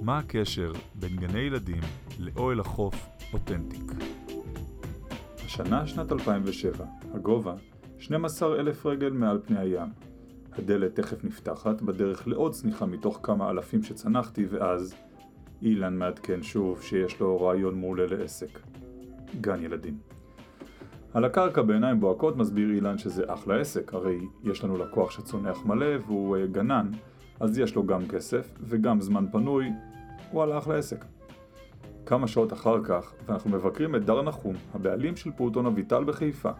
מה הקשר בין גני ילדים לאוהל החוף אותנטיק? השנה שנת 2007, הגובה 12 אלף רגל מעל פני הים. הדלת תכף נפתחת בדרך לעוד צניחה מתוך כמה אלפים שצנחתי ואז אילן מעדכן שוב שיש לו רעיון מעולה לעסק. גן ילדים. על הקרקע בעיניים בוהקות מסביר אילן שזה אחלה עסק, הרי יש לנו לקוח שצונח מלא והוא uh, גנן, אז יש לו גם כסף וגם זמן פנוי, וואלה אחלה עסק. כמה שעות אחר כך, ואנחנו מבקרים את דר נחום, הבעלים של פעוטון אביטל בחיפה.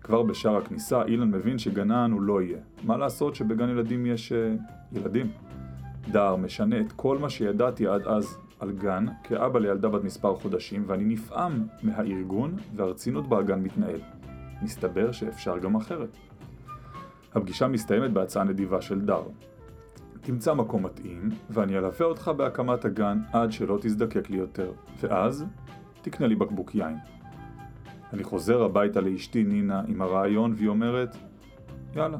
כבר בשער הכניסה אילן מבין שגנן הוא לא יהיה. מה לעשות שבגן ילדים יש uh, ילדים? דר משנה את כל מה שידעתי עד אז על גן כאבא לילדה בת מספר חודשים ואני נפעם מהארגון והרצינות בה הגן מתנהל. מסתבר שאפשר גם אחרת. הפגישה מסתיימת בהצעה נדיבה של דר. תמצא מקום מתאים ואני אלווה אותך בהקמת הגן עד שלא תזדקק לי יותר, ואז תקנה לי בקבוק יין. אני חוזר הביתה לאשתי נינה עם הרעיון והיא אומרת יאללה.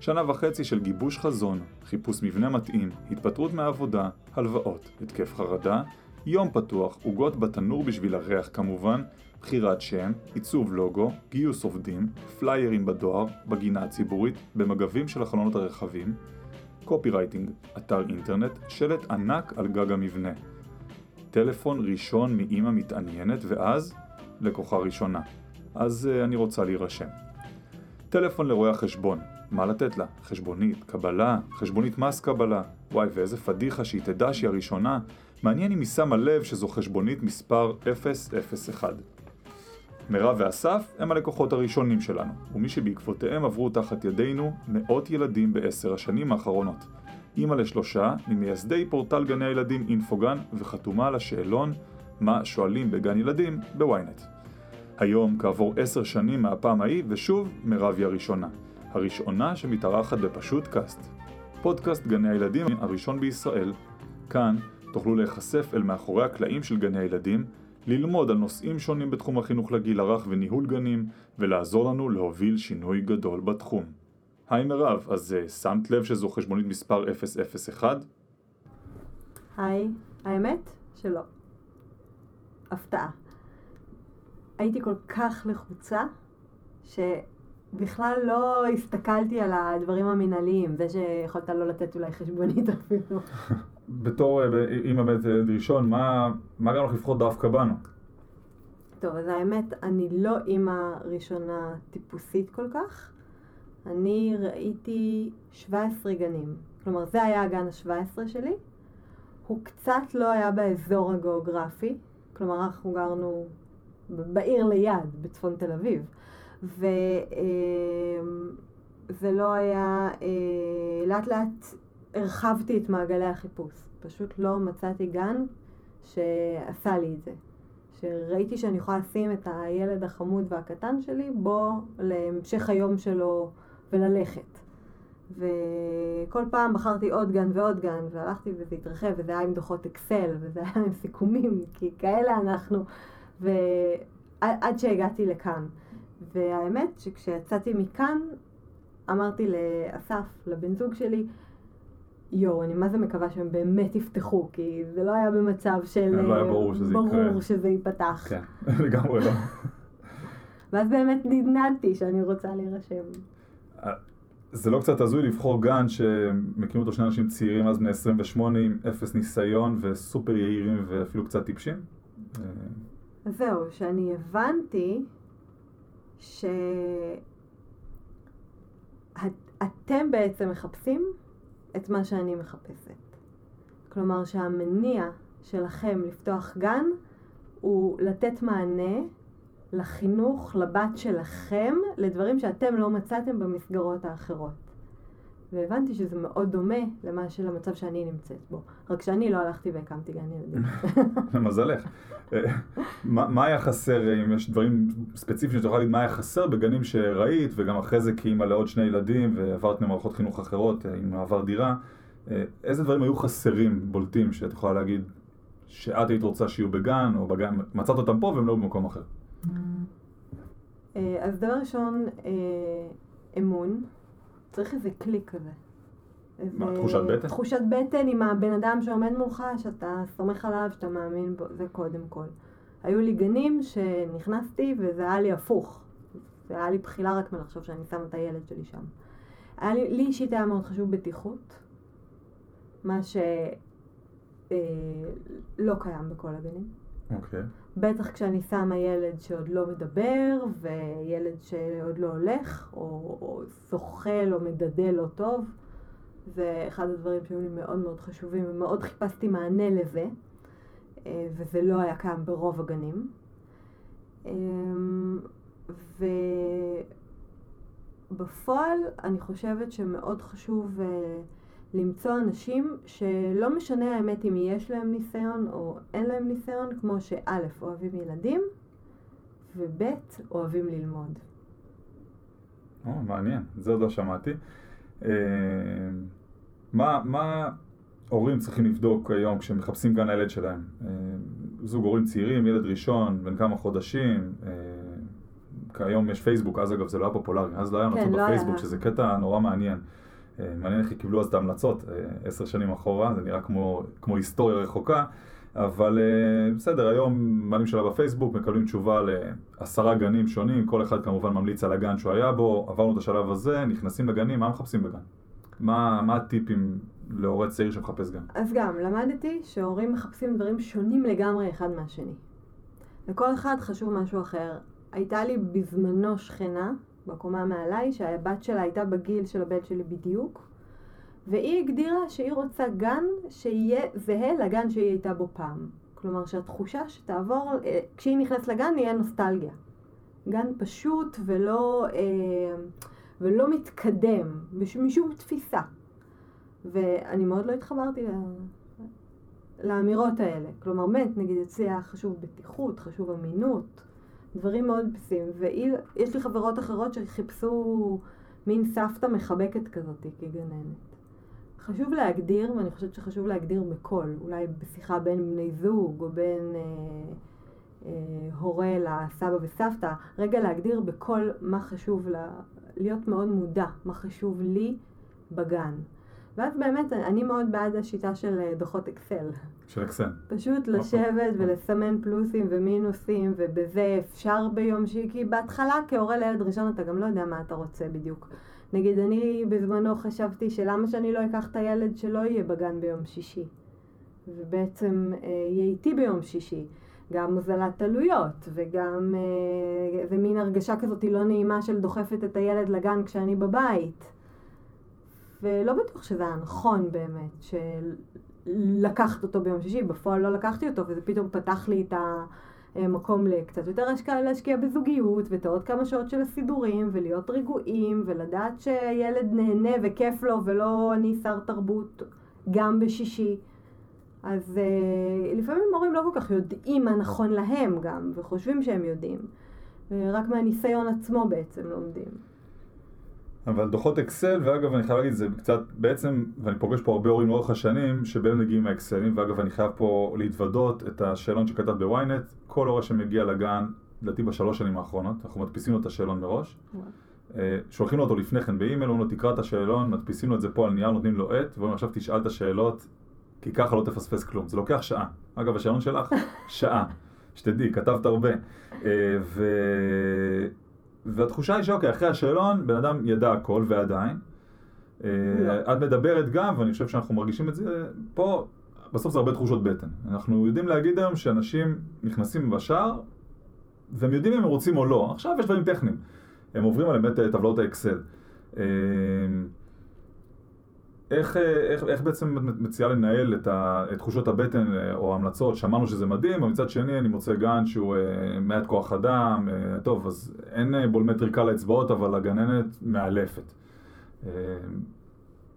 שנה וחצי של גיבוש חזון, חיפוש מבנה מתאים, התפטרות מהעבודה, הלוואות, התקף חרדה, יום פתוח, עוגות בתנור בשביל הריח כמובן, בחירת שם, עיצוב לוגו, גיוס עובדים, פליירים בדואר, בגינה הציבורית, במגבים של החלונות הרחבים, קופי רייטינג, אתר אינטרנט, שלט ענק על גג המבנה. טלפון ראשון מאימא מתעניינת ואז לקוחה ראשונה. אז uh, אני רוצה להירשם. טלפון לרואה החשבון, מה לתת לה? חשבונית, קבלה, חשבונית מס קבלה. וואי, ואיזה פדיחה שהיא תדע שהיא הראשונה. מעניין אם היא שמה לב שזו חשבונית מספר 001. מירב ואסף הם הלקוחות הראשונים שלנו, ומי שבעקבותיהם עברו תחת ידינו מאות ילדים בעשר השנים האחרונות. אימא לשלושה, ממייסדי פורטל גני הילדים אינפוגן, וחתומה על השאלון מה שואלים בגן ילדים בוויינט. היום, כעבור עשר שנים מהפעם ההיא, ושוב, מירב היא הראשונה. הראשונה שמתארחת בפשוט קאסט. פודקאסט גני הילדים הראשון בישראל. כאן תוכלו להיחשף אל מאחורי הקלעים של גני הילדים, ללמוד על נושאים שונים בתחום החינוך לגיל הרך וניהול גנים, ולעזור לנו להוביל שינוי גדול בתחום. היי מירב, אז uh, שמת לב שזו חשבונית מספר 001? היי, האמת שלא. הפתעה. הייתי כל כך לחוצה, שבכלל לא הסתכלתי על הדברים המינהליים, זה שיכולת לא לתת אולי חשבונית אפילו. בתור אימא בית ראשון, מה, מה גרם לך לבחור דווקא בנו? טוב, אז האמת, אני לא אימא ראשונה טיפוסית כל כך. אני ראיתי 17 גנים. כלומר, זה היה הגן ה-17 שלי. הוא קצת לא היה באזור הגיאוגרפי. כלומר, אנחנו גרנו בעיר ליד, בצפון תל אביב. וזה לא היה... אה, לאט לאט הרחבתי את מעגלי החיפוש. פשוט לא מצאתי גן שעשה לי את זה. שראיתי שאני יכולה לשים את הילד החמוד והקטן שלי בו להמשך היום שלו וללכת. וכל פעם בחרתי עוד גן ועוד גן, והלכתי וזה התרחב, וזה היה עם דוחות אקסל, וזה היה עם סיכומים, כי כאלה אנחנו, ועד שהגעתי לכאן. והאמת שכשיצאתי מכאן, אמרתי לאסף, לבן זוג שלי, יואו, אני מה זה מקווה שהם באמת יפתחו, כי זה לא היה במצב של... לא היה ברור שזה ברור יקרה. ברור שזה ייפתח. כן, לגמרי לא. ואז באמת נדנדתי שאני רוצה להירשם. זה לא קצת הזוי לבחור גן שמקימים אותו שני אנשים צעירים אז בני 28 עם אפס ניסיון וסופר יהירים ואפילו קצת טיפשים? אז זהו, שאני הבנתי שאתם בעצם מחפשים את מה שאני מחפשת. כלומר שהמניע שלכם לפתוח גן הוא לתת מענה לחינוך, לבת שלכם, לדברים שאתם לא מצאתם במסגרות האחרות. והבנתי שזה מאוד דומה למה של המצב שאני נמצאת בו. רק שאני לא הלכתי והקמתי גן ילדים. למזלך. אה, מה היה חסר, אם יש דברים ספציפיים שאתה יכול להגיד מה היה חסר בגנים שראית, וגם אחרי זה כאימא לעוד שני ילדים, ועברת ממערכות חינוך אחרות אה, עם מעבר דירה, אה, איזה דברים היו חסרים, בולטים, שאת יכולה להגיד שאת היית רוצה שיהיו בגן, או בגן, מצאת אותם פה והם לא במקום אחר? אז דבר ראשון, אמון. צריך איזה קליק כזה. מה, תחושת בטן? תחושת בטן עם הבן אדם שעומד מולך, שאתה סומך עליו, שאתה מאמין בו, זה קודם כל. היו לי גנים שנכנסתי וזה היה לי הפוך. זה היה לי בחילה רק מלחשוב שאני שמה את הילד שלי שם. היה לי, לי אישית היה מאוד חשוב בטיחות, מה שלא אה, קיים בכל הגנים. אוקיי. בטח כשאני שמה ילד שעוד לא מדבר, וילד שעוד לא הולך, או, או זוחל או מדדה לא טוב. זה אחד הדברים שהיו לי מאוד מאוד חשובים, ומאוד חיפשתי מענה לזה, אה, וזה לא היה קיים ברוב הגנים. אמ, ובפועל אני חושבת שמאוד חשוב אה, למצוא אנשים שלא משנה האמת אם יש להם ניסיון או אין להם ניסיון, כמו שא' אוהבים ילדים וב' אוהבים ללמוד. או, מעניין, זה עוד לא שמעתי. אה, מה, מה הורים צריכים לבדוק היום כשהם מחפשים גן הילד שלהם? אה, זוג הורים צעירים, ילד ראשון, בן כמה חודשים, אה, כיום יש פייסבוק, אז אגב זה לא היה פופולרי, אז לא היה כן, המלצות לא בפייסבוק, היה. שזה קטע נורא מעניין. אה, מעניין איך קיבלו אז את ההמלצות, אה, עשר שנים אחורה, זה נראה כמו, כמו היסטוריה רחוקה, אבל אה, בסדר, היום מעלים שאלה בפייסבוק, מקבלים תשובה לעשרה גנים שונים, כל אחד כמובן ממליץ על הגן שהוא היה בו, עברנו את השלב הזה, נכנסים לגנים, מה מחפשים בגן? מה, מה הטיפים להורה צעיר שמחפש גן? אז גם, למדתי שהורים מחפשים דברים שונים לגמרי אחד מהשני. לכל אחד חשוב משהו אחר. הייתה לי בזמנו שכנה, בקומה מעליי, שהבת שלה הייתה בגיל של הבן שלי בדיוק, והיא הגדירה שהיא רוצה גן שיהיה זהה לגן שהיא הייתה בו פעם. כלומר שהתחושה שתעבור, אה, כשהיא נכנסת לגן יהיה נוסטלגיה. גן פשוט ולא, אה, ולא מתקדם, מש- משום תפיסה. ואני מאוד לא התחברתי ל- לאמירות האלה. כלומר, באמת, נגיד אצלי היה חשוב בטיחות, חשוב אמינות, דברים מאוד בסיסיים. ויש לי חברות אחרות שחיפשו מין סבתא מחבקת כזאת כגננת. חשוב להגדיר, ואני חושבת שחשוב להגדיר בקול, אולי בשיחה בין בני זוג או בין אה, אה, הורה לסבא וסבתא, רגע להגדיר בקול מה חשוב, לה, להיות מאוד מודע, מה חשוב לי בגן. ואז באמת, אני מאוד בעד השיטה של אה, דוחות אקסל. של אקסל. פשוט לשבת ולסמן פלוסים ומינוסים, ובזה אפשר ביום שישי, כי בהתחלה כהורה לילד ראשון אתה גם לא יודע מה אתה רוצה בדיוק. נגיד, אני בזמנו חשבתי שלמה שאני לא אקח את הילד שלא יהיה בגן ביום שישי, ובעצם אה, יהיה איתי ביום שישי. גם הוזלת עלויות, וגם אה, איזה מין הרגשה כזאת לא נעימה של דוחפת את הילד לגן כשאני בבית. ולא בטוח שזה היה נכון באמת, של לקחת אותו ביום שישי, בפועל לא לקחתי אותו, וזה פתאום פתח לי את המקום לקצת יותר השקעה להשקיע בזוגיות, ואת העוד כמה שעות של הסידורים, ולהיות רגועים, ולדעת שילד נהנה וכיף לו, ולא אני שר תרבות גם בשישי. אז uh, לפעמים הורים לא כל כך יודעים מה נכון להם גם, וחושבים שהם יודעים. ורק מהניסיון עצמו בעצם לומדים. אבל דוחות אקסל, ואגב אני חייב להגיד, זה קצת, בעצם, ואני פוגש פה הרבה הורים לאורך השנים, שבהם מגיעים האקסלים, ואגב אני חייב פה להתוודות את השאלון שכתב בוויינט, כל הורה שמגיע לגן, לדעתי בשלוש שנים האחרונות, אנחנו מדפיסים לו את השאלון מראש, אה, שולחים לו אותו לפני כן באימייל, אומרים לו תקרא את השאלון, מדפיסים לו את זה פה על נייר, נותנים לו עט, ואומרים עכשיו תשאל את השאלות, כי ככה לא תפספס כלום, זה לוקח שעה. אגב, השאלון שלך, שעה, שתדעי, כתבת הרבה. אה, ו... והתחושה היא שאוקיי, אחרי השאלון, בן אדם ידע הכל ועדיין. אה. את מדברת גם, ואני חושב שאנחנו מרגישים את זה פה, בסוף זה הרבה תחושות בטן. אנחנו יודעים להגיד היום שאנשים נכנסים בשער, והם יודעים אם הם רוצים או לא. עכשיו יש דברים טכניים. הם עוברים עליהם את טבלאות האקסל. איך, אה, איך, איך בעצם את מציעה לנהל את, ה, את תחושות הבטן אה, או ההמלצות? שמענו שזה מדהים, אבל מצד שני אני מוצא גן שהוא אה, מעט כוח אדם, אה, טוב, אז אין אה, בולמטריקה לאצבעות, אבל הגננת מאלפת. אה,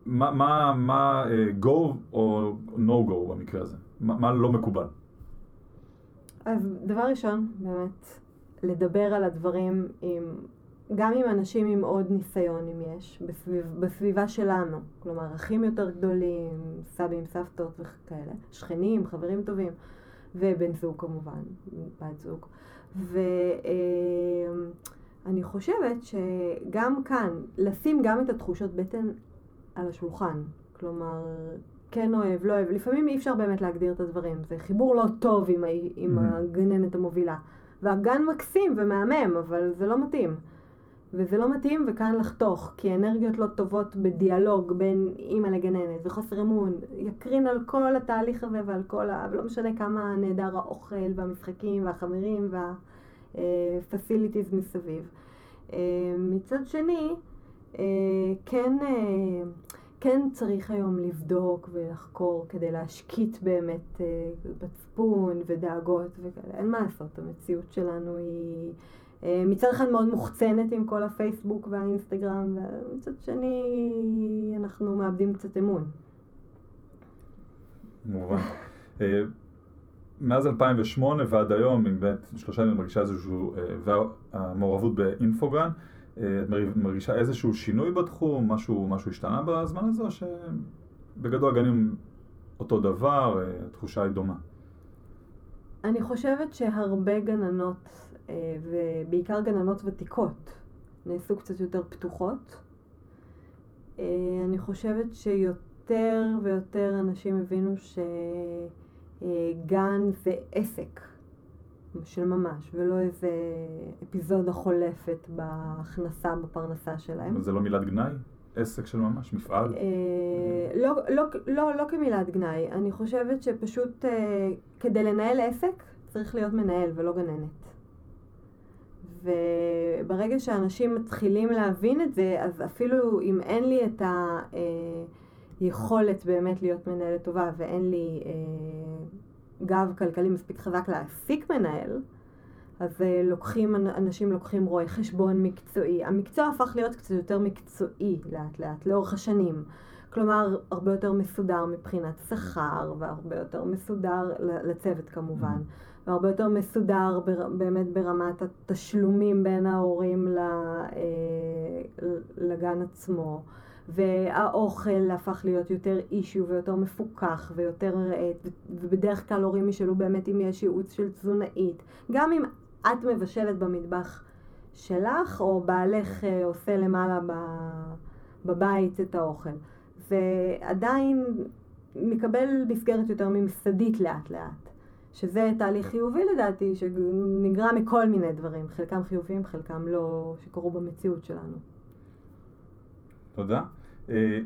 מה, מה, מה אה, go או no go במקרה הזה? מה, מה לא מקובל? אז דבר ראשון, באמת, לדבר על הדברים עם, גם עם אנשים עם עוד ניסיון, אם יש, בסביב, בסביבה שלנו. כלומר, אחים יותר גדולים, סבים, סבתות וכאלה, שכנים, חברים טובים, ובן זוג כמובן, בת זוג. ואני חושבת שגם כאן, לשים גם את התחושות בטן על השולחן. כלומר, כן אוהב, לא אוהב. לפעמים אי אפשר באמת להגדיר את הדברים. זה חיבור לא טוב עם. עם Mhm. הגננת המובילה. והגן מקסים ומהמם, אבל זה לא מתאים. וזה לא מתאים וכאן לחתוך, כי אנרגיות לא טובות בדיאלוג בין אימא לגננת וחוסר אמון יקרין על כל התהליך הזה ועל כל ה... ולא משנה כמה נהדר האוכל והמשחקים והחברים והפסיליטיז מסביב. אה, מצד שני, אה, כן, אה, כן צריך היום לבדוק ולחקור כדי להשקיט באמת אה, מצפון ודאגות וכאלה. אין מה לעשות, המציאות שלנו היא מצד אחד מאוד מוחצנת עם כל הפייסבוק והאינסטגרם, ומצד שני אנחנו מאבדים קצת אמון. כמובן. אה, מאז 2008 ועד היום, אם באמת שלושה ימים מרגישה איזשהו, אה, והמעורבות באינפוגרן, אה, את מר- מרגישה איזשהו שינוי בתחום, משהו, משהו השתנה בזמן הזה, או שבגדול הגנים אותו דבר, אה, התחושה היא דומה? אני חושבת שהרבה גננות, אה, ובעיקר גננות ותיקות, נעשו קצת יותר פתוחות. אה, אני חושבת שיותר ויותר אנשים הבינו שגן זה עסק של ממש, ולא איזה אפיזודה חולפת בהכנסה, בפרנסה שלהם. זה לא מילת גנאי? עסק של ממש? מפעל? אה, לא, לא, לא, לא כמילת גנאי, אני חושבת שפשוט אה, כדי לנהל עסק צריך להיות מנהל ולא גננת. וברגע שאנשים מתחילים להבין את זה, אז אפילו אם אין לי את היכולת באמת להיות מנהלת טובה ואין לי אה, גב כלכלי מספיק חזק להעסיק מנהל, אז אה, לוקחים, אנשים לוקחים רואה חשבון מקצועי. המקצוע הפך להיות קצת יותר מקצועי לאט לאט, לאורך השנים. כלומר, הרבה יותר מסודר מבחינת שכר, והרבה יותר מסודר לצוות כמובן, והרבה יותר מסודר בר, באמת ברמת התשלומים בין ההורים אה, לגן עצמו. והאוכל הפך להיות יותר אישיו ויותר מפוקח ויותר, אה, ובדרך כלל הורים ישאלו באמת אם יש ייעוץ של תזונאית. גם אם את מבשלת במטבח שלך, או בעלך אה, עושה למעלה בבית את האוכל. זה עדיין מקבל מסגרת יותר ממסדית לאט לאט. שזה תהליך חיובי לדעתי, שנגרע מכל מיני דברים, חלקם חיוביים, חלקם לא, שקרו במציאות שלנו. תודה. אה,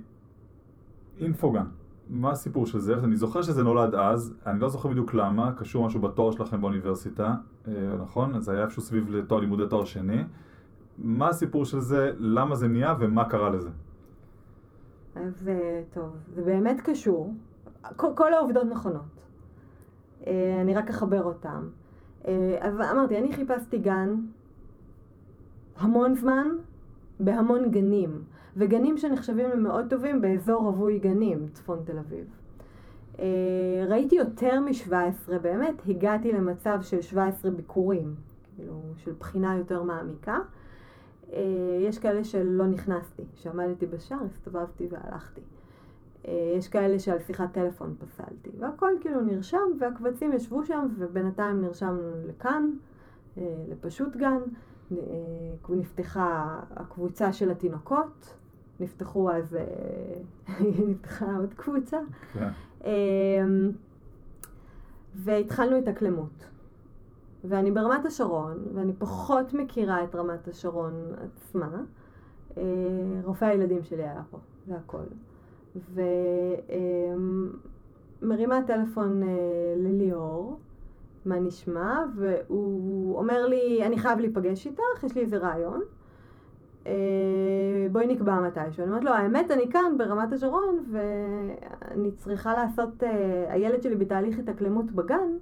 אינפוגן, מה הסיפור של זה? אני זוכר שזה נולד אז, אני לא זוכר בדיוק למה, קשור משהו בתואר שלכם באוניברסיטה, אה, נכון? זה היה איפשהו סביב לתואר לימודי תואר שני. מה הסיפור של זה, למה זה נהיה ומה קרה לזה? אז אה, טוב, זה באמת קשור. כל, כל העובדות נכונות. אה, אני רק אחבר אותן. אה, אז אמרתי, אני חיפשתי גן המון זמן בהמון גנים, וגנים שנחשבים למאוד טובים באזור רווי גנים, צפון תל אביב. אה, ראיתי יותר מ-17, באמת הגעתי למצב של 17 ביקורים, כאילו של בחינה יותר מעמיקה. יש כאלה שלא נכנסתי, שעמדתי בשער, הסתובבתי והלכתי. אה, יש כאלה שעל שיחת טלפון פסלתי, והכל כאילו נרשם, והקבצים ישבו שם, ובינתיים נרשמנו לכאן, אה, לפשוט גן. אה, נפתחה הקבוצה של התינוקות, נפתחו אז, נפתחה עוד קבוצה, כן. והתחלנו התאקלמות. ואני ברמת השרון, ואני פחות מכירה את רמת השרון עצמה. רופא הילדים שלי היה פה, זה הכל. ומרימה טלפון אה, לליאור, מה נשמע, והוא אומר לי, אני חייב להיפגש איתך, יש לי איזה רעיון. אה, בואי נקבע מתישהו. אני אומרת לו, האמת, אני כאן ברמת השרון, ואני צריכה לעשות, אה, הילד שלי בתהליך התאקלמות בגן,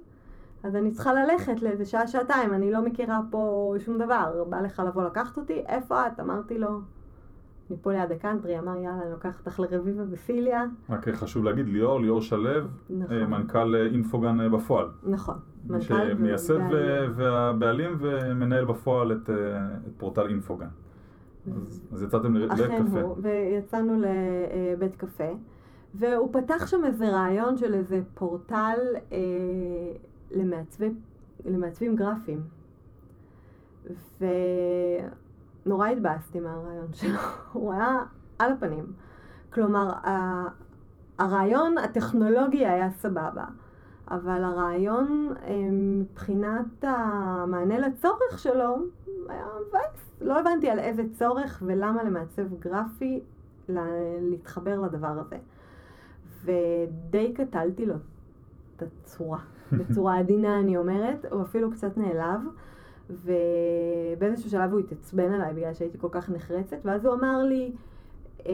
אז אני צריכה ללכת לאיזה שעה, שעתיים, אני לא מכירה פה שום דבר. בא לך לבוא לקחת אותי? איפה את? אמרתי לו, אני פה ליד הקאנטרי, אמר יאללה, אני לוקחת אותך לרביבה בסיליה. רק חשוב להגיד, ליאור, ליאור שלו, נכון. אה, מנכ"ל אה, אינפוגן אה, בפועל. נכון. מי מנכ"ל שמייסד ו-. והבעלים ומנהל בפועל את, את פורטל אינפוגן. אז, אז יצאתם לבית אכן. הוא, ויצאנו לבית קפה, והוא פתח שם איזה רעיון של איזה פורטל אה, למעצבי, למעצבים גרפיים. ונורא התבאסתי מהרעיון שלו, הוא היה על הפנים. כלומר, הרעיון הטכנולוגי היה סבבה, אבל הרעיון אה, מבחינת המענה לצורך שלו היה מבאס. לא הבנתי על איזה צורך ולמה למעצב גרפי להתחבר לדבר הזה. ודי קטלתי לו את הצורה, בצורה עדינה אני אומרת, הוא אפילו קצת נעלב. ובאיזשהו שלב הוא התעצבן עליי בגלל שהייתי כל כך נחרצת, ואז הוא אמר לי, אה,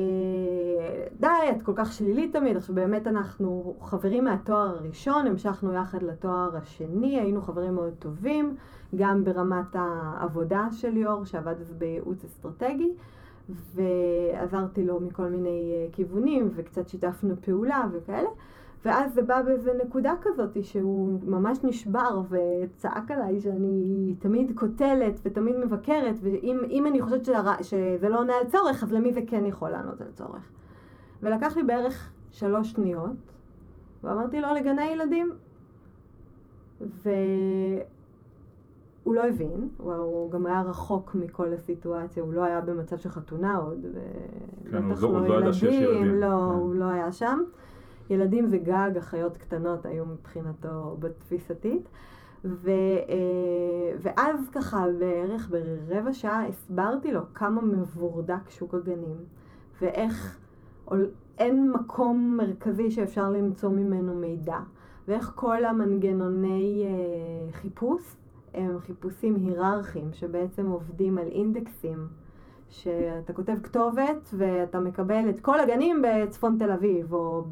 די, את כל כך שלילית תמיד. עכשיו באמת אנחנו חברים מהתואר הראשון, המשכנו יחד לתואר השני, היינו חברים מאוד טובים, גם ברמת העבודה של ליאור, שעבד אז בייעוץ אסטרטגי, ועזרתי לו מכל מיני אה, כיוונים, וקצת שיתפנו פעולה וכאלה. ואז זה בא באיזה נקודה כזאת שהוא ממש נשבר וצעק עליי שאני תמיד קוטלת ותמיד מבקרת ואם אני חושבת שזה, שזה לא עונה על צורך אז למי זה כן יכול לענות על צורך. ולקח לי בערך שלוש שניות ואמרתי לו לגני ילדים והוא לא הבין, הוא גם היה רחוק מכל הסיטואציה, הוא לא היה במצב של חתונה עוד, כן, ובטח לא, לא ילדים, לא, כן. הוא לא היה שם. ילדים זה גג, אחיות קטנות היו מבחינתו בתפיסתית. ו, אה, ואז ככה בערך ברבע שעה הסברתי לו כמה מבורדק שוק הגנים ואיך אין מקום מרכזי שאפשר למצוא ממנו מידע ואיך כל המנגנוני אה, חיפוש הם חיפושים היררכיים שבעצם עובדים על אינדקסים שאתה כותב כתובת ואתה מקבל את כל הגנים בצפון תל אביב או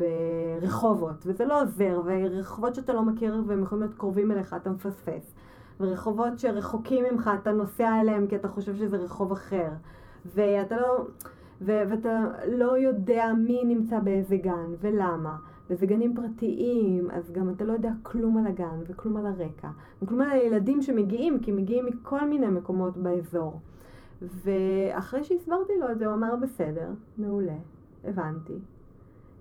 ברחובות, וזה לא עוזר, ורחובות שאתה לא מכיר והם יכולים להיות קרובים אליך אתה מפספס, ורחובות שרחוקים ממך אתה נוסע אליהם כי אתה חושב שזה רחוב אחר, ואתה לא... ו- ואתה לא יודע מי נמצא באיזה גן ולמה, וזה גנים פרטיים, אז גם אתה לא יודע כלום על הגן וכלום על הרקע, וכלום על הילדים שמגיעים, כי מגיעים מכל מיני מקומות באזור. ואחרי שהסברתי לו את זה, הוא אמר בסדר, מעולה, הבנתי.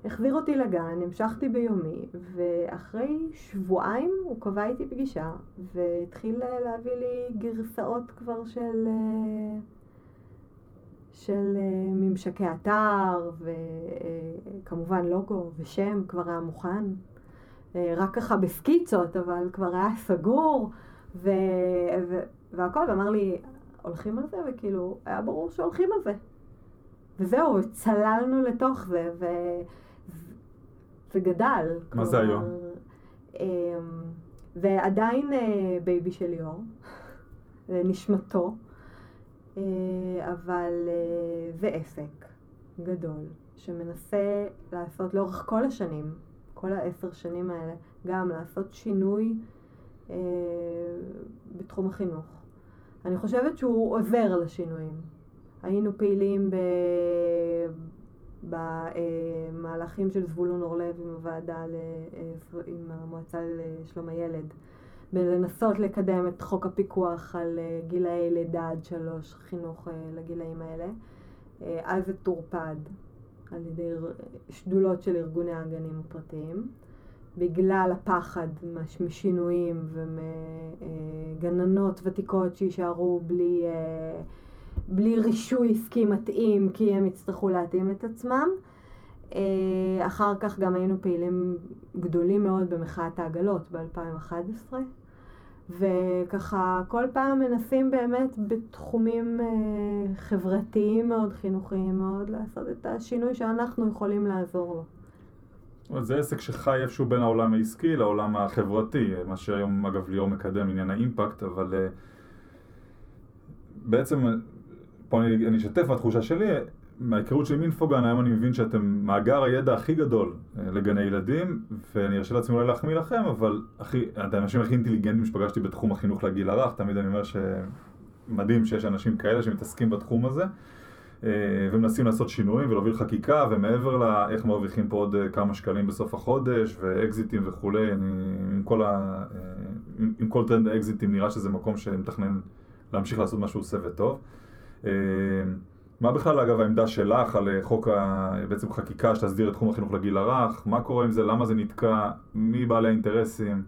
החזיר אותי לגן, המשכתי ביומי, ואחרי שבועיים הוא קבע איתי פגישה, והתחיל להביא לי גרסאות כבר של, של ממשקי אתר, וכמובן לוגו ושם כבר היה מוכן. רק ככה בסקיצות, אבל כבר היה סגור. ו... והכל, ואמר לי, הולכים על זה, וכאילו, היה ברור שהולכים על זה. וזהו, צללנו לתוך זה, וזה גדל. מה זה היום? ועדיין אמ, אה, baby של ליאור, נשמתו, אה, אבל אה, זה עסק גדול, שמנסה לעשות לאורך כל השנים, כל העשר שנים האלה, גם לעשות שינוי בתחום החינוך. אני חושבת שהוא עוזר לשינויים. היינו פעילים ב... במהלכים של זבולון אורלב עם הוועדה, ל... עם המועצה לשלום הילד, בלנסות לקדם את חוק הפיקוח על גילאי לידה עד שלוש, חינוך לגילאים האלה. אז זה טורפד על ידי שדולות של ארגוני הגנים הפרטיים. בגלל הפחד משינויים ומגננות ותיקות שיישארו בלי, אה, בלי רישוי עסקי מתאים כי הם יצטרכו להתאים את עצמם. אה, אחר כך גם היינו פעילים גדולים מאוד במחאת העגלות ב-2011 וככה כל פעם מנסים באמת בתחומים אה, חברתיים מאוד, חינוכיים מאוד, לעשות את השינוי שאנחנו יכולים לעזור לו. זה עסק שחי איפשהו בין העולם העסקי לעולם החברתי, מה שהיום אגב ליאור מקדם עניין האימפקט, אבל uh, בעצם, פה אני, אני אשתף בתחושה שלי, מההיכרות שלי עם אינפוגן, היום אני מבין שאתם מאגר הידע הכי גדול uh, לגני ילדים, ואני ארשה לעצמי אולי להחמיא לכם, אבל הכי, אתם האנשים הכי אינטליגנטים שפגשתי בתחום החינוך לגיל הרך, תמיד אני אומר שמדהים שיש אנשים כאלה שמתעסקים בתחום הזה. אה, ומנסים לעשות שינויים ולהוביל חקיקה, ומעבר לאיך מרוויחים פה עוד אה, כמה שקלים בסוף החודש, ואקזיטים וכולי, אני, עם, כל ה, אה, עם, עם כל טרנד האקזיטים נראה שזה מקום שמתכנן להמשיך לעשות משהו עושה וטוב. מה בכלל אגב העמדה שלך על חוק, ה, בעצם חקיקה שתסדיר את תחום החינוך לגיל הרך, מה קורה עם זה, למה זה נתקע, מי בעלי האינטרסים,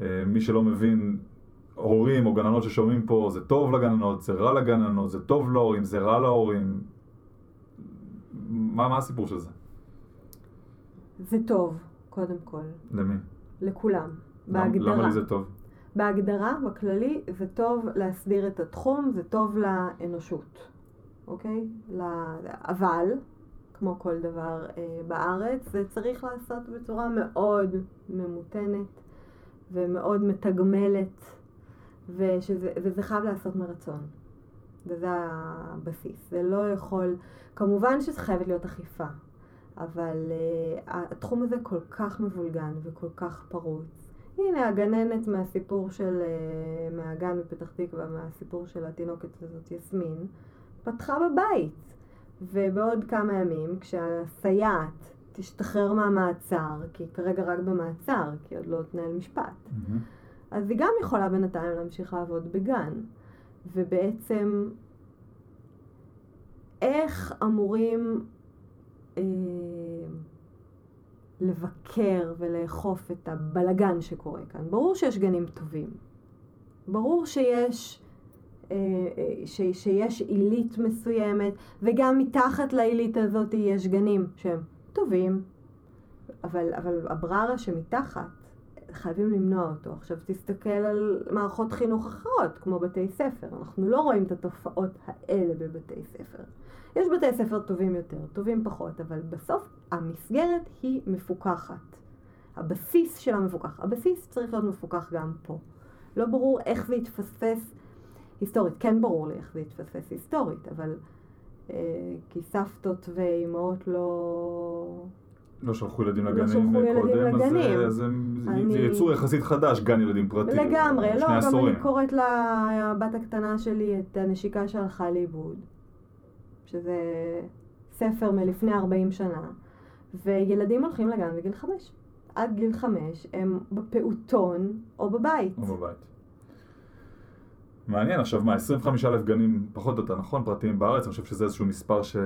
מי שלא מבין הורים או גננות ששומעים פה, זה טוב לגננות, זה רע לגננות, זה טוב להורים, זה רע להורים. מה, מה הסיפור של זה? זה טוב, קודם כל, למי? לכולם. בהגדרה. למה לי זה טוב? בהגדרה, בכללי, זה טוב להסדיר את התחום, זה טוב לאנושות, אוקיי? אבל, כמו כל דבר אה, בארץ, זה צריך לעשות בצורה מאוד ממותנת ומאוד מתגמלת, ושזה, וזה חייב להיעשות מרצון. וזה הבסיס. זה לא יכול... כמובן שזה חייבת להיות אכיפה, אבל uh, התחום הזה כל כך מבולגן וכל כך פרוץ. הנה הגננת מהסיפור של, uh, מהגן בפתח תקווה, מהסיפור של התינוקת הזאת, יסמין, פתחה בבית. ובעוד כמה ימים, כשהסייעת תשתחרר מהמעצר, כי היא כרגע רק במעצר, כי עוד לא התנהל משפט, מהמם. אז היא גם יכולה בינתיים להמשיך לעבוד בגן. ובעצם, איך אמורים אה, לבקר ולאכוף את הבלגן שקורה כאן? ברור שיש גנים טובים. ברור שיש, אה, אה, ש, שיש עילית מסוימת, וגם מתחת לעילית הזאת יש גנים שהם טובים, אבל, אבל הבררה שמתחת, חייבים למנוע אותו. עכשיו תסתכל על מערכות חינוך אחרות, כמו בתי ספר. אנחנו לא רואים את התופעות האלה בבתי ספר. יש בתי ספר טובים יותר, טובים פחות, אבל בסוף המסגרת היא מפוקחת. הבסיס שלה מפוקח. הבסיס צריך להיות מפוקח גם פה. לא ברור איך זה יתפספס היסטורית. כן ברור לי איך זה יתפספס היסטורית, אבל אה, כי סבתות ואימהות לא... לא שלחו ילדים לא לגנים שלחו ילדים קודם, אז לגנים. זה- אז זה אני- זה יצור יחסית חדש, גן ילדים פרטי. לגמרי, לא, גם עשורים. אני קוראת לבת הקטנה שלי את הנשיקה שהלכה לאיבוד, שזה ספר מלפני 40 שנה, וילדים הולכים לגן בגיל חמש. עד גיל חמש הם בפעוטון או בבית. או בבית. מעניין, עכשיו מה, 25 אלף גנים פחות או יותר, נכון? פרטיים בארץ, אני חושב שזה איזשהו מספר ש...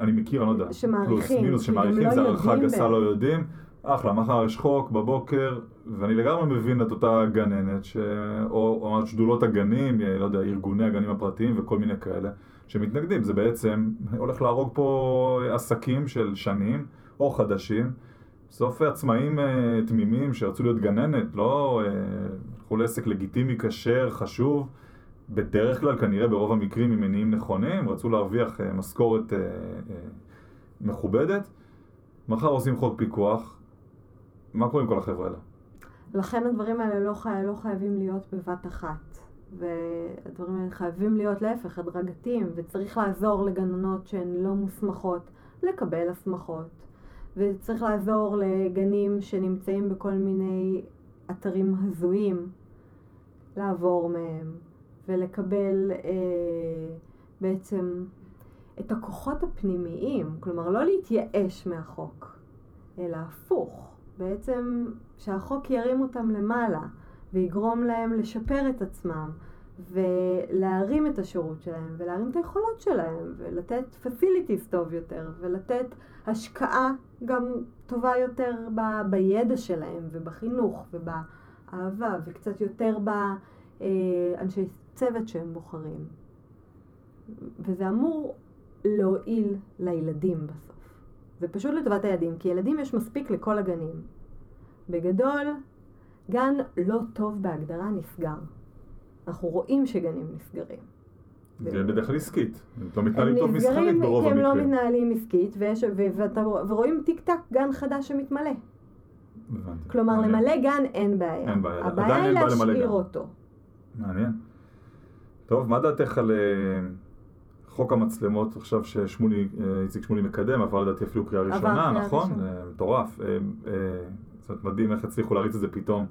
אני מכיר, אני לא יודע, שמעריכים, פלוס מינוס, גם שמעריכים, לא זה הערכה גסה. לא יודעים. אחלה, מחר יש חוק בבוקר, ואני לגמרי מבין את אותה גננת, ש... או, או שדולות הגנים, לא יודע, ארגוני הגנים הפרטיים וכל מיני כאלה, שמתנגדים. זה בעצם הולך להרוג פה עסקים של שנים, או חדשים. בסוף עצמאים אה, תמימים שרצו להיות גננת, לא אה, הלכו לעסק לגיטימי, כשר, חשוב, בדרך כלל, כנראה ברוב המקרים ממניעים נכונים, רצו להרוויח אה, משכורת אה, אה, מכובדת. מחר עושים חוק פיקוח, מה קורה עם כל החבר'ה האלה? לכן הדברים האלה לא, חי... לא חייבים להיות בבת אחת. והדברים האלה חייבים להיות להפך, הדרגתיים, וצריך לעזור לגננות שהן לא מוסמכות לקבל הסמכות. וצריך לעזור לגנים שנמצאים בכל מיני אתרים הזויים, לעבור מהם, ולקבל אה, בעצם את הכוחות הפנימיים, כלומר לא להתייאש מהחוק, אלא הפוך, בעצם שהחוק ירים אותם למעלה ויגרום להם לשפר את עצמם ולהרים את השירות שלהם ולהרים את היכולות שלהם ולתת facilities טוב יותר ולתת השקעה גם טובה יותר ב- בידע שלהם ובחינוך ובאהבה וקצת יותר באנשי צוות שהם בוחרים. וזה אמור להועיל לילדים בסוף. זה פשוט לטובת הילדים, כי ילדים יש מספיק לכל הגנים. בגדול, גן לא טוב בהגדרה נסגר. אנחנו רואים שגנים נסגרים. זה בדרך כלל עסקית, הם לא מתנהלים טוב מסחרית ברוב כי הם לא המקרים. מתנהלים עסקית, ויש, ו, ואתה, ורואים טיק טק גן חדש שמתמלא. כלומר, מעניין. למלא גן אין בעיה. אין בעיה. הבעיה היא להשאיר. אותו. מעניין. טוב, מה דעתך על אה, חוק המצלמות עכשיו ששמולי, אה, איציק שמולי מקדם, עבר לדעתי אפילו קריאה ראשונה, נכון? אה, מטורף. זאת אומרת, מדהים איך הצליחו להריץ את זה פתאום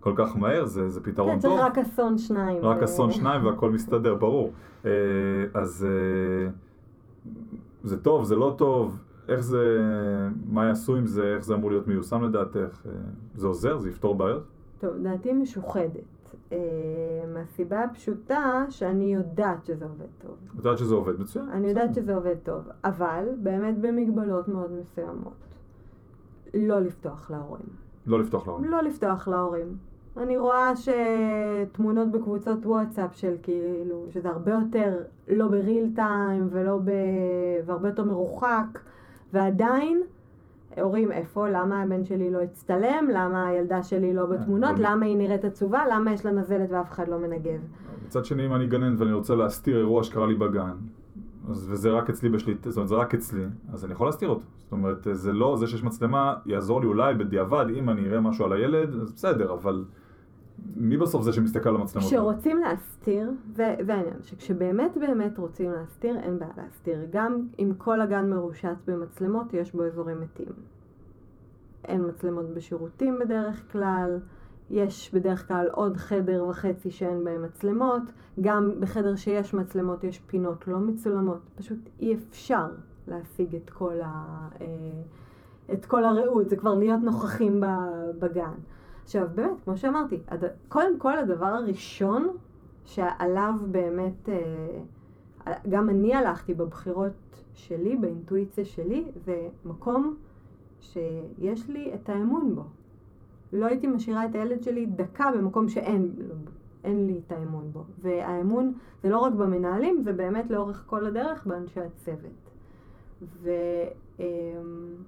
כל כך מהר, זה, זה פתרון כן, טוב. צריך רק אסון שניים. רק אסון שניים והכל מסתדר, ברור. אז זה טוב, זה לא טוב, איך זה, מה יעשו עם זה, איך זה אמור להיות מיושם לדעתך? זה עוזר? זה יפתור בעיות? טוב, דעתי משוחדת. אה, מהסיבה הפשוטה שאני יודעת שזה עובד טוב. את יודעת שזה עובד מצוין. אני יודעת שזה עובד טוב, אבל באמת במגבלות מאוד מסוימות. לא לפתוח להורים. לא לפתוח להורים. לא לפתוח להורים. אני רואה שתמונות בקבוצות וואטסאפ של כאילו, שזה הרבה יותר לא בריל טיים ולא ב... והרבה יותר מרוחק, ועדיין הורים איפה, למה הבן שלי לא הצטלם, למה הילדה שלי לא בתמונות, אבל- למה היא נראית עצובה, למה יש לה נזלת ואף אחד לא מנגב. מצד שני, אם אני גנן ואני רוצה להסתיר אירוע שקרה לי בגן, אז, וזה רק אצלי בשליטה, זאת אומרת, זה רק אצלי, אז אני יכול להסתיר אותו. זאת אומרת, זה לא, זה שיש מצלמה יעזור לי אולי בדיעבד, אם אני אראה משהו על הילד, אז בסדר, אבל מי בסוף זה שמסתכל על המצלמות? כשרוצים להסתיר, זה, זה העניין, שכשבאמת באמת רוצים להסתיר, אין בעיה להסתיר. גם אם כל הגן מרושת במצלמות, יש בו אזורים מתים. אין מצלמות בשירותים בדרך כלל, יש בדרך כלל עוד חדר וחצי שאין בהם מצלמות, גם בחדר שיש מצלמות יש פינות לא מצולמות, פשוט אי אפשר להשיג את כל, ה, אה, את כל הרעות, זה כבר להיות נוכחים בגן. עכשיו, באמת, כמו שאמרתי, הד... קודם כל הדבר הראשון שעליו באמת, אה, גם אני הלכתי בבחירות שלי, באינטואיציה שלי, זה מקום שיש לי את האמון בו. לא הייתי משאירה את הילד שלי דקה במקום שאין אין לי את האמון בו. והאמון זה לא רק במנהלים, זה באמת לאורך כל הדרך באנשי הצוות. ו, אה,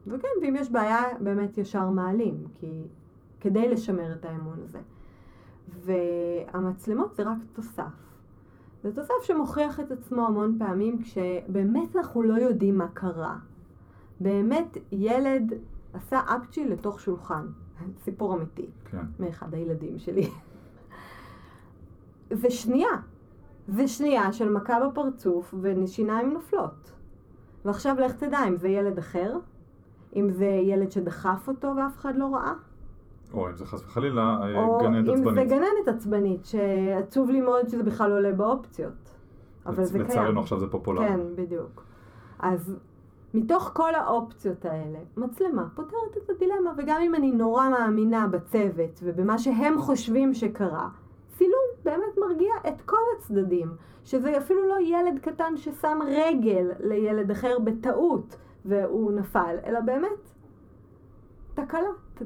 וכן, ואם יש בעיה, באמת ישר מעלים, כי כדי לשמר את האמון הזה. והמצלמות זה רק תוסף. זה תוסף שמוכיח את עצמו המון פעמים כשבאמת אנחנו לא יודעים מה קרה. באמת ילד עשה אפצ'י לתוך שולחן. סיפור אמיתי. כן. מאחד הילדים שלי. ושנייה, ושנייה של מכה בפרצוף ושיניים נופלות. ועכשיו לך תדע אם זה ילד אחר, אם זה ילד שדחף אותו ואף אחד לא ראה, או אם זה חס וחלילה אה, או גננת אם זה עצבנית. גננת עצבנית, שעצוב לי מאוד שזה בכלל עולה באופציות. אבל זה קיים. לצערנו עכשיו זה פופולרי. כן, בדיוק. אז מתוך כל האופציות האלה, מצלמה פותרת את הדילמה, וגם אם אני נורא מאמינה בצוות ובמה שהם חושבים שקרה, צילום באמת מרגיע את כל הצדדים, שזה אפילו לא ילד קטן ששם רגל לילד אחר בטעות והוא נפל, אלא באמת תקלה. ת-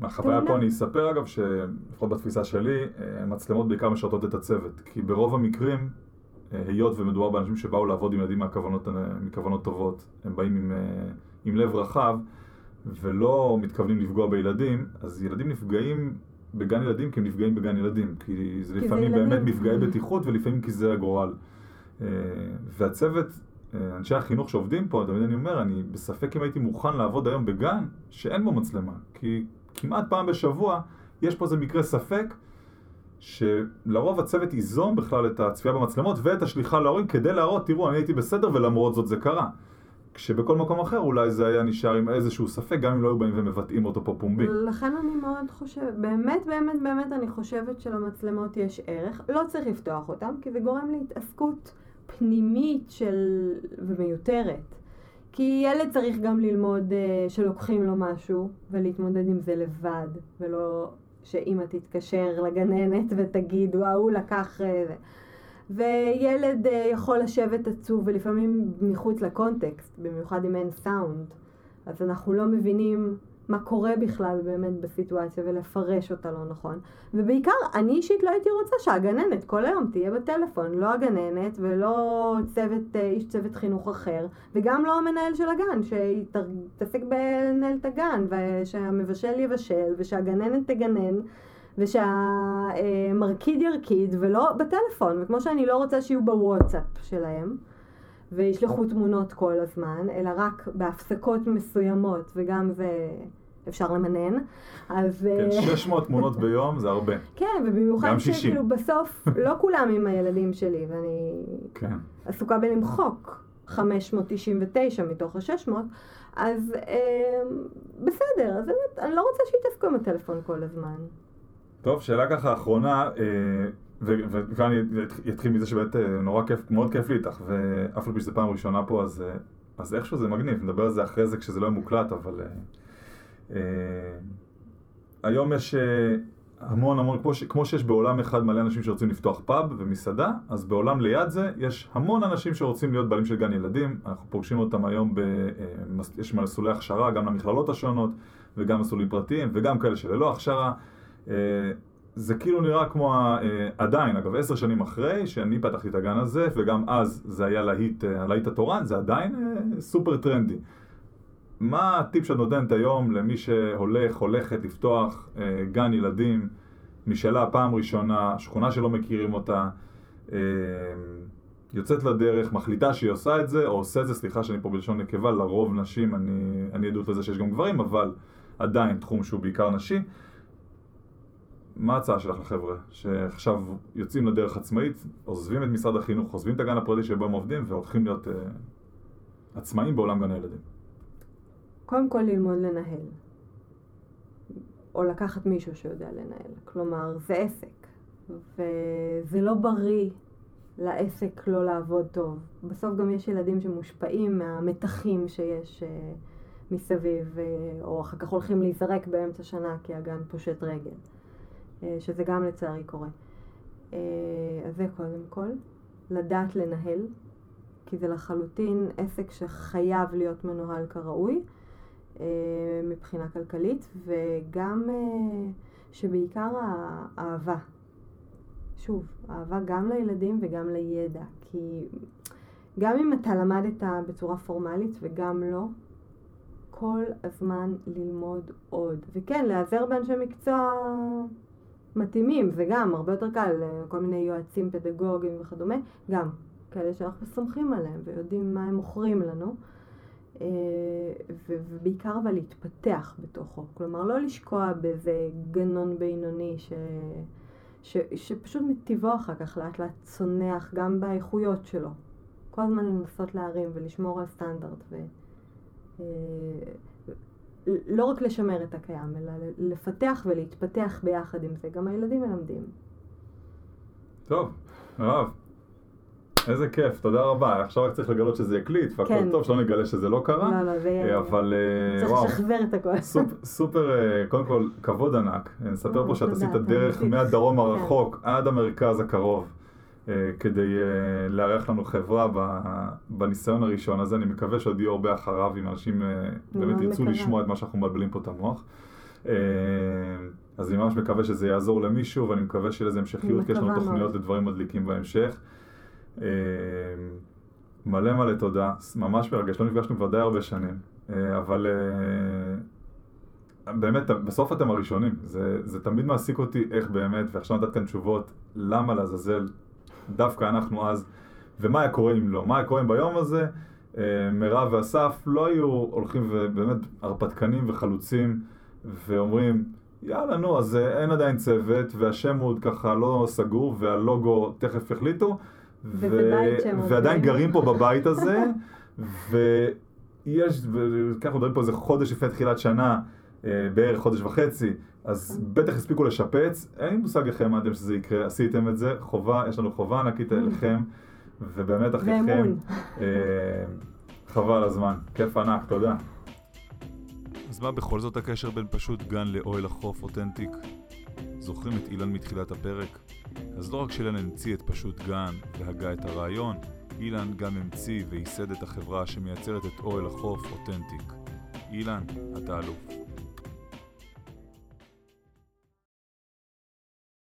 מהחוויה. פה אני אספר אגב, שלפחות בתפיסה שלי, אה, מצלמות בעיקר משרתות את הצוות. כי ברוב המקרים, אה, היות ומדובר באנשים שבאו לעבוד עם ילדים מהכוונות, אה, מכוונות טובות, הם באים עם, עם לב רחב ולא מתכוונים לפגוע בילדים, אז ילדים נפגעים בגן ילדים כי הם נפגעים בגן ילדים. כי זה זה לפעמים ילדים. באמת מפגעי בטיחות ולפעמים כי זה הגורל. והצוות, אנשי החינוך שעובדים פה, תמיד אני אומר, אני בספק אם הייתי מוכן לעבוד היום בגן שאין בו מצלמה. כי כמעט פעם בשבוע יש פה איזה מקרה ספק, שלרוב הצוות ייזום בכלל את הצפייה במצלמות ואת השליחה להורים כדי להראות, תראו, אני הייתי בסדר ולמרות זאת זה קרה. כשבכל מקום אחר אולי זה היה נשאר עם איזשהו ספק, גם אם לא היו באים ומבטאים אותו פה פומבי. לכן אני מאוד חושבת, באמת באמת באמת אני חושבת שלמצלמות יש ערך. לא צריך לפתוח אותן, כי זה גורם להתעסקות פנימית של... ומיותרת. כי ילד צריך גם ללמוד uh, שלוקחים לו משהו ולהתמודד עם זה לבד, ולא שאימא תתקשר לגננת ותגיד, וואו, הוא לקח... Uh, זה." וילד uh, יכול לשבת עצוב ולפעמים מחוץ לקונטקסט, במיוחד אם אין סאונד. אז אנחנו לא מבינים מה קורה בכלל באמת בסיטואציה ולפרש אותה לא נכון. ובעיקר, אני אישית לא הייתי רוצה שהגננת כל היום תהיה בטלפון, לא הגננת ולא צוות, אה, איש צוות חינוך אחר, וגם לא המנהל של הגן, שיתעסק בלנהל את הגן, ושהמבשל יבשל, ושהגננת תגנן. ושהמרקיד ירקיד ולא בטלפון, וכמו שאני לא רוצה שיהיו בוואטסאפ שלהם וישלחו תמונות כל הזמן, אלא רק בהפסקות מסוימות, וגם זה אפשר למנן, אז... כן, אה, 600 תמונות ביום זה הרבה. כן, ובמיוחד גם 60. שכאילו בסוף לא כולם עם הילדים שלי, ואני כן. עסוקה בלמחוק 599 מתוך ה-600, אז אה, בסדר, אז באמת, אני לא רוצה שיתעסקו עם הטלפון כל הזמן. טוב, שאלה ככה אחרונה, אה, וכאן אני אתחיל מזה שבאמת אה, נורא כיף, מאוד כיף לי איתך, ואף על פי שזו פעם ראשונה פה, אז, אה, אז איכשהו זה מגניב, נדבר על זה אחרי זה כשזה לא יהיה מוקלט, אבל... אה, אה, היום יש המון המון, כמו, ש, כמו שיש בעולם אחד מלא אנשים שרוצים לפתוח פאב ומסעדה, אז בעולם ליד זה יש המון אנשים שרוצים להיות בעלים של גן ילדים. אנחנו פוגשים אותם היום, ב, אה, יש מסלולי הכשרה גם למכללות השונות, וגם מסלולים פרטיים, וגם כאלה שללא הכשרה. אה, זה כאילו נראה כמו, אה, עדיין, אגב, עשר שנים אחרי שאני פתחתי את הגן הזה, וגם אז זה היה להיט, אה, הלהיט התורן, זה עדיין אה, סופר טרנדי. מה הטיפ שאת נותנת היום למי שהולך, הולכת לפתוח אה, גן ילדים, משאלה פעם ראשונה, שכונה שלא מכירים אותה, אה, יוצאת לדרך, מחליטה שהיא עושה את זה, או עושה את זה, סליחה שאני פה בלשון נקבה, לרוב נשים, אני, אני עדות לזה שיש גם גברים, אבל עדיין תחום שהוא בעיקר נשי. מה ההצעה שלך לחבר'ה, שעכשיו יוצאים לדרך עצמאית, עוזבים את משרד החינוך, עוזבים את הגן הפרטי שבו הם עובדים והולכים להיות uh, עצמאים בעולם גן הילדים? קודם כל ללמוד לנהל. או לקחת מישהו שיודע לנהל. כלומר, זה עסק. וזה לא בריא לעסק לא לעבוד טוב. בסוף גם יש ילדים שמושפעים מהמתחים שיש uh, מסביב, uh, או אחר כך הולכים להיזרק באמצע שנה כי הגן פושט רגל. Uh, שזה גם לצערי קורה. Uh, אז זה קודם כל. לדעת לנהל, כי זה לחלוטין עסק שחייב להיות מנוהל כראוי. אה, מבחינה כלכלית, וגם אה, שבעיקר האהבה. שוב, אהבה גם לילדים וגם לידע, כי גם אם אתה למדת בצורה פורמלית וגם לא, כל הזמן ללמוד עוד. וכן, להיעזר באנשי מקצוע מתאימים, זה גם הרבה יותר קל, אה, כל מיני יועצים פדגוגיים וכדומה, גם כאלה שאנחנו סומכים עליהם ויודעים מה הם מוכרים לנו. אה, ובעיקר אבל להתפתח בתוכו. כלומר, לא לשקוע באיזה גנון בינוני ש... ש... שפשוט מטבעו אחר כך לאט לאט צונח גם באיכויות שלו. כל הזמן לנסות להרים ולשמור על סטנדרט ו... לא רק לשמר את הקיים, אלא לפתח ולהתפתח ביחד עם זה. גם הילדים מלמדים. טוב, מירב, איזה כיף, תודה רבה. עכשיו רק צריך לגלות שזה יקליט, והכל כן. טוב, שלא נגלה שזה לא קרה. לא, לא, זה יהיה... אבל אה, צריך לשחזר את הכל. סופ, סופר, אה, קודם כל, כבוד ענק. נספר פה שאת עשית דרך מהדרום הרחוק כן. עד המרכז הקרוב. אה, כדי לארח לנו חברה בניסיון הראשון הזה, אני מקווה שעוד יהיו הרבה אחריו, אם אנשים באמת ירצו לשמוע את מה שאנחנו מבלבלים פה את המוח. אז אני ממש מקווה שזה יעזור למישהו, ואני מקווה שיהיה לזה המשכיות, כי יש לנו תוכניות לדברים מדליקים בהמשך. אה, מלא מלא תודה, ממש מרגש, לא נפגשנו די הרבה שנים, אה, אבל אה, באמת, בסוף אתם הראשונים, זה, זה תמיד מעסיק אותי איך באמת, ועכשיו נתת כאן תשובות, למה לעזאזל דווקא אנחנו אז, ומה היה קורה אם לא, מה היה קורה אם ביום הזה מירב ואסף לא היו הולכים ובאמת הרפתקנים וחלוצים ואומרים, יאללה נו, אז אין עדיין צוות, והשם עוד ככה לא סגור, והלוגו תכף החליטו, ועדיין גרים פה בבית הזה, ויש, וככה מדברים פה איזה חודש לפני תחילת שנה, אה, בערך חודש וחצי, אז בטח הספיקו לשפץ, אין לי מושג איך האמנתם שזה יקרה, עשיתם את זה, חובה, יש לנו חובה ענקית אליכם, ובאמת אחריכם, אה, חבל הזמן, כיף ענק, תודה. אז מה בכל זאת הקשר בין פשוט גן לאוהל החוף אותנטיק? זוכרים את אילן מתחילת הפרק? אז לא רק שאילן המציא את פשוט גן והגה את הרעיון, אילן גם המציא וייסד את החברה שמייצרת את אוהל החוף אותנטיק. אילן, אתה אלוף.